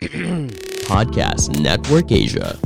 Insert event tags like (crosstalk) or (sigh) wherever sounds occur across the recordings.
(clears throat) Podcast Network Asia.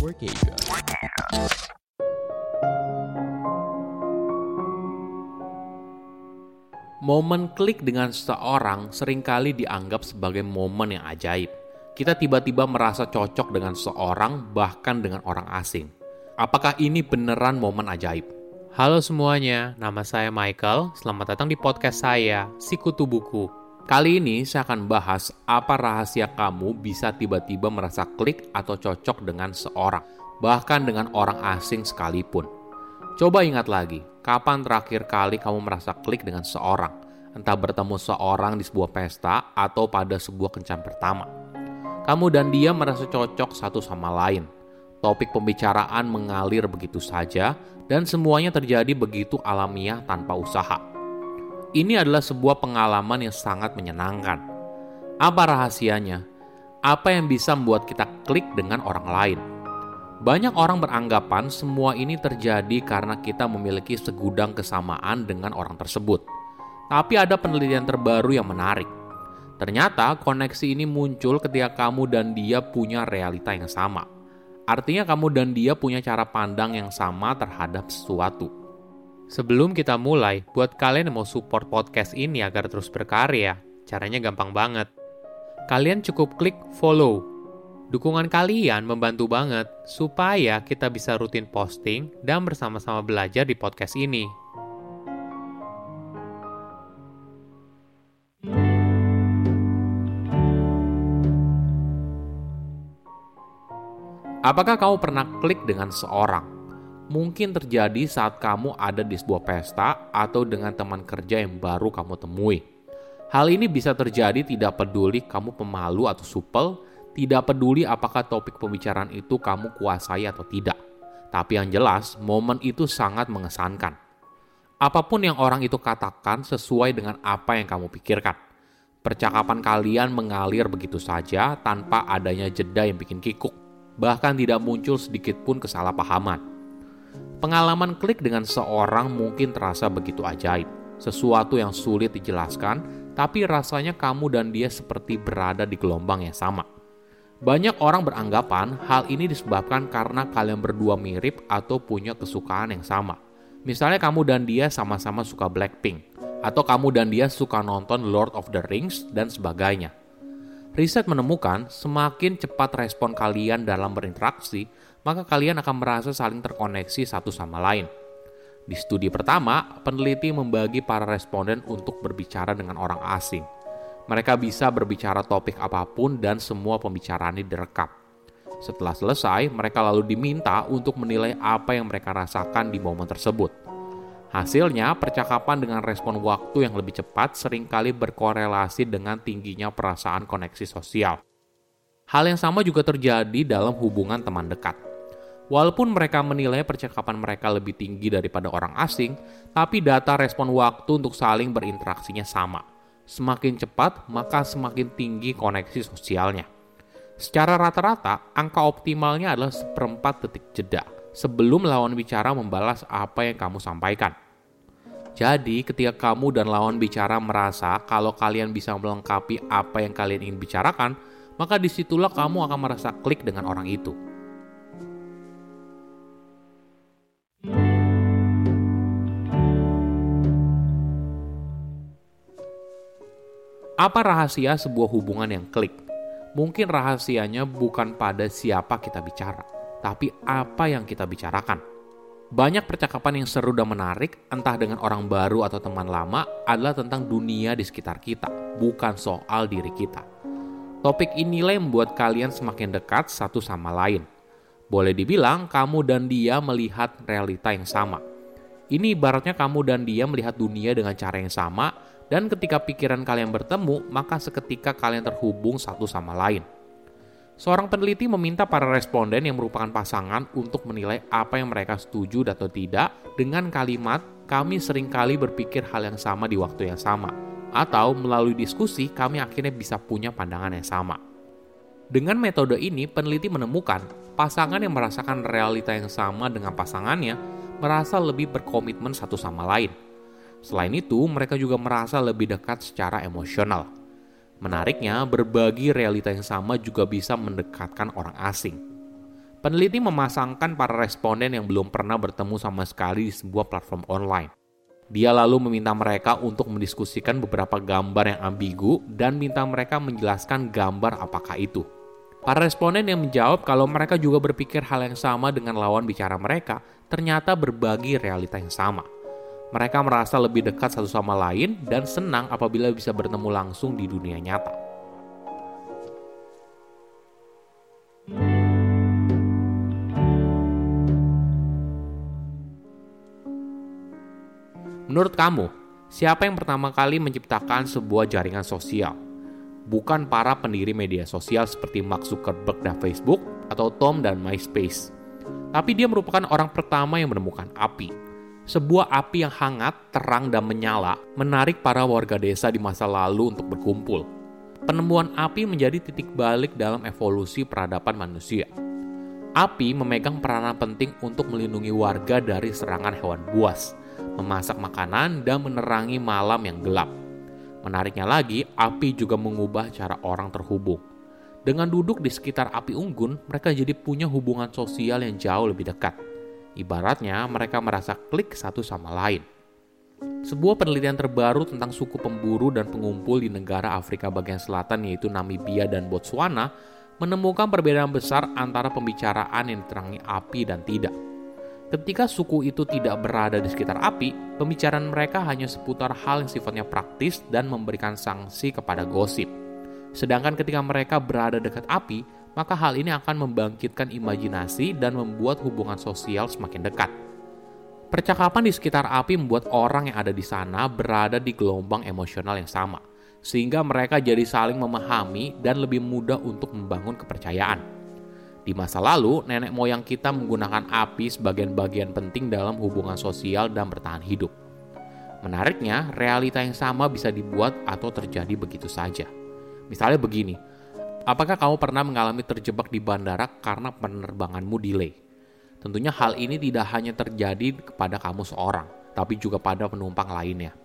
Momen klik dengan seseorang sering kali dianggap sebagai momen yang ajaib. Kita tiba-tiba merasa cocok dengan seseorang, bahkan dengan orang asing. Apakah ini beneran momen ajaib? Halo semuanya, nama saya Michael. Selamat datang di podcast saya, Sikutu Buku. Kali ini saya akan bahas apa rahasia kamu bisa tiba-tiba merasa klik atau cocok dengan seorang, bahkan dengan orang asing sekalipun. Coba ingat lagi, kapan terakhir kali kamu merasa klik dengan seorang, entah bertemu seorang di sebuah pesta atau pada sebuah kencan pertama. Kamu dan dia merasa cocok satu sama lain. Topik pembicaraan mengalir begitu saja, dan semuanya terjadi begitu alamiah tanpa usaha. Ini adalah sebuah pengalaman yang sangat menyenangkan. Apa rahasianya? Apa yang bisa membuat kita klik dengan orang lain? Banyak orang beranggapan semua ini terjadi karena kita memiliki segudang kesamaan dengan orang tersebut. Tapi ada penelitian terbaru yang menarik. Ternyata koneksi ini muncul ketika kamu dan dia punya realita yang sama. Artinya kamu dan dia punya cara pandang yang sama terhadap sesuatu. Sebelum kita mulai, buat kalian yang mau support podcast ini agar terus berkarya, caranya gampang banget. Kalian cukup klik follow Dukungan kalian membantu banget supaya kita bisa rutin posting dan bersama-sama belajar di podcast ini. Apakah kamu pernah klik dengan seorang? Mungkin terjadi saat kamu ada di sebuah pesta atau dengan teman kerja yang baru kamu temui. Hal ini bisa terjadi tidak peduli kamu pemalu atau supel, tidak peduli apakah topik pembicaraan itu kamu kuasai atau tidak. Tapi yang jelas, momen itu sangat mengesankan. Apa pun yang orang itu katakan sesuai dengan apa yang kamu pikirkan. Percakapan kalian mengalir begitu saja tanpa adanya jeda yang bikin kikuk. Bahkan tidak muncul sedikit pun kesalahpahaman. Pengalaman klik dengan seorang mungkin terasa begitu ajaib. Sesuatu yang sulit dijelaskan, tapi rasanya kamu dan dia seperti berada di gelombang yang sama. Banyak orang beranggapan hal ini disebabkan karena kalian berdua mirip atau punya kesukaan yang sama. Misalnya kamu dan dia sama-sama suka Blackpink, atau kamu dan dia suka nonton Lord of the Rings, dan sebagainya. Riset menemukan semakin cepat respon kalian dalam berinteraksi, maka kalian akan merasa saling terkoneksi satu sama lain. Di studi pertama, peneliti membagi para responden untuk berbicara dengan orang asing – mereka bisa berbicara topik apa pun dan semua pembicaraan ini direkam. Setelah selesai, mereka lalu diminta untuk menilai apa yang mereka rasakan di momen tersebut. Hasilnya, percakapan dengan respon waktu yang lebih cepat sering kali berkorelasi dengan tingginya perasaan koneksi sosial. Hal yang sama juga terjadi dalam hubungan teman dekat. Walaupun mereka menilai percakapan mereka lebih tinggi daripada orang asing, tapi data respon waktu untuk saling berinteraksinya sama Semakin cepat, maka semakin tinggi koneksi sosialnya. Secara rata-rata, angka optimalnya adalah seperempat detik jeda sebelum lawan bicara membalas apa yang kamu sampaikan. Jadi, ketika kamu dan lawan bicara merasa kalau kalian bisa melengkapi apa yang kalian ingin bicarakan, maka di situlah kamu akan merasa klik dengan orang itu. Apa rahasia sebuah hubungan yang klik? Mungkin rahasianya bukan pada siapa kita bicara, tapi apa yang kita bicarakan. Banyak percakapan yang seru dan menarik, entah dengan orang baru atau teman lama, adalah tentang dunia di sekitar kita, bukan soal diri kita. Topik inilah yang membuat kalian semakin dekat satu sama lain. Boleh dibilang, kamu dan dia melihat realita yang sama. Ini ibaratnya kamu dan dia melihat dunia dengan cara yang sama, dan ketika pikiran kalian bertemu, maka seketika kalian terhubung satu sama lain. Seorang peneliti meminta para responden yang merupakan pasangan untuk menilai apa yang mereka setuju atau tidak dengan kalimat kami sering kali berpikir hal yang sama di waktu yang sama. Atau melalui diskusi kami akhirnya bisa punya pandangan yang sama. Dengan metode ini, peneliti menemukan pasangan yang merasakan realita yang sama dengan pasangannya merasa lebih berkomitmen satu sama lain Selain itu, mereka juga merasa lebih dekat secara emosional. Menariknya, berbagi realita yang sama juga bisa mendekatkan orang asing. Peneliti memasangkan para responden yang belum pernah bertemu sama sekali di sebuah platform online. Dia lalu meminta mereka untuk mendiskusikan beberapa gambar yang ambigu dan minta mereka menjelaskan gambar apakah itu. Para responden yang menjawab kalau mereka juga berpikir hal yang sama dengan lawan bicara mereka, ternyata berbagi realita yang sama. Mereka merasa lebih dekat satu sama lain dan senang apabila bisa bertemu langsung di dunia nyata. Menurut kamu, siapa yang pertama kali menciptakan sebuah jaringan sosial? Bukan para pendiri media sosial seperti Mark Zuckerberg dan Facebook atau Tom dan MySpace. Tapi dia merupakan orang pertama yang menemukan api sebuah api yang hangat, terang, dan menyala menarik para warga desa di masa lalu untuk berkumpul. Penemuan api menjadi titik balik dalam evolusi peradaban manusia. Api memegang peranan penting untuk melindungi warga dari serangan hewan buas, memasak makanan, dan menerangi malam yang gelap. Menariknya lagi, api juga mengubah cara orang terhubung. Dengan duduk di sekitar api unggun, mereka jadi punya hubungan sosial yang jauh lebih dekat Ibaratnya mereka merasa klik satu sama lain. Sebuah penelitian terbaru tentang suku pemburu dan pengumpul di negara Afrika bagian selatan yaitu Namibia dan Botswana menemukan perbedaan besar antara pembicaraan yang diterangi api dan tidak. Ketika suku itu tidak berada di sekitar api, pembicaraan mereka hanya seputar hal yang sifatnya praktis dan memberikan sanksi kepada gosip. Sedangkan ketika mereka berada dekat api, maka hal ini akan membangkitkan imajinasi dan membuat hubungan sosial semakin dekat. Percakapan di sekitar api membuat orang yang ada di sana berada di gelombang emosional yang sama, sehingga mereka jadi saling memahami dan lebih mudah untuk membangun kepercayaan. Di masa lalu, nenek moyang kita menggunakan api sebagai bagian penting dalam hubungan sosial dan bertahan hidup. Menariknya, realita yang sama bisa dibuat atau terjadi begitu saja. Misalnya begini, Apakah kamu pernah mengalami terjebak di bandara karena penerbanganmu delay? Tentunya hal ini tidak hanya terjadi kepada kamu seorang, tapi juga pada penumpang lainnya.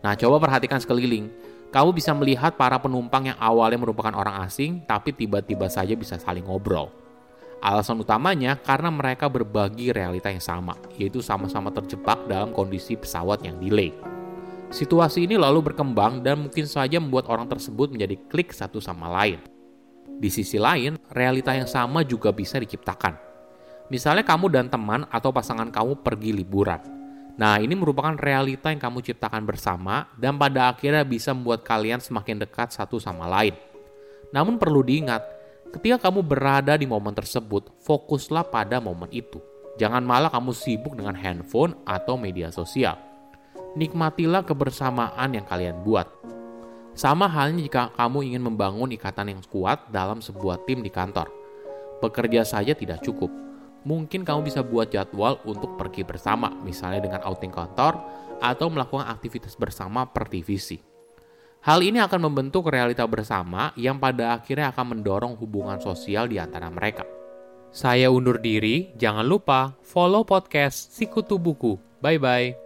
Nah, coba perhatikan sekeliling. Kamu bisa melihat para penumpang yang awalnya merupakan orang asing, tapi tiba-tiba saja bisa saling ngobrol. Alasan utamanya karena mereka berbagi realita yang sama, yaitu sama-sama terjebak dalam kondisi pesawat yang delay. Situasi ini lalu berkembang dan mungkin saja membuat orang tersebut menjadi klik satu sama lain. Di sisi lain, realita yang sama juga bisa diciptakan. Misalnya kamu dan teman atau pasangan kamu pergi liburan. Nah, ini merupakan realita yang kamu ciptakan bersama dan pada akhirnya bisa membuat kalian semakin dekat satu sama lain. Namun perlu diingat, ketika kamu berada di momen tersebut, fokuslah pada momen itu. Jangan malah kamu sibuk dengan handphone atau media sosial. Nikmatilah kebersamaan yang kalian buat. Sama halnya jika kamu ingin membangun ikatan yang kuat dalam sebuah tim di kantor. Bekerja saja tidak cukup. Mungkin kamu bisa buat jadwal untuk pergi bersama, misalnya dengan outing kantor atau melakukan aktivitas bersama per divisi. Hal ini akan membentuk realita bersama yang pada akhirnya akan mendorong hubungan sosial di antara mereka. Saya undur diri, jangan lupa follow podcast Sikutu Buku. Bye-bye.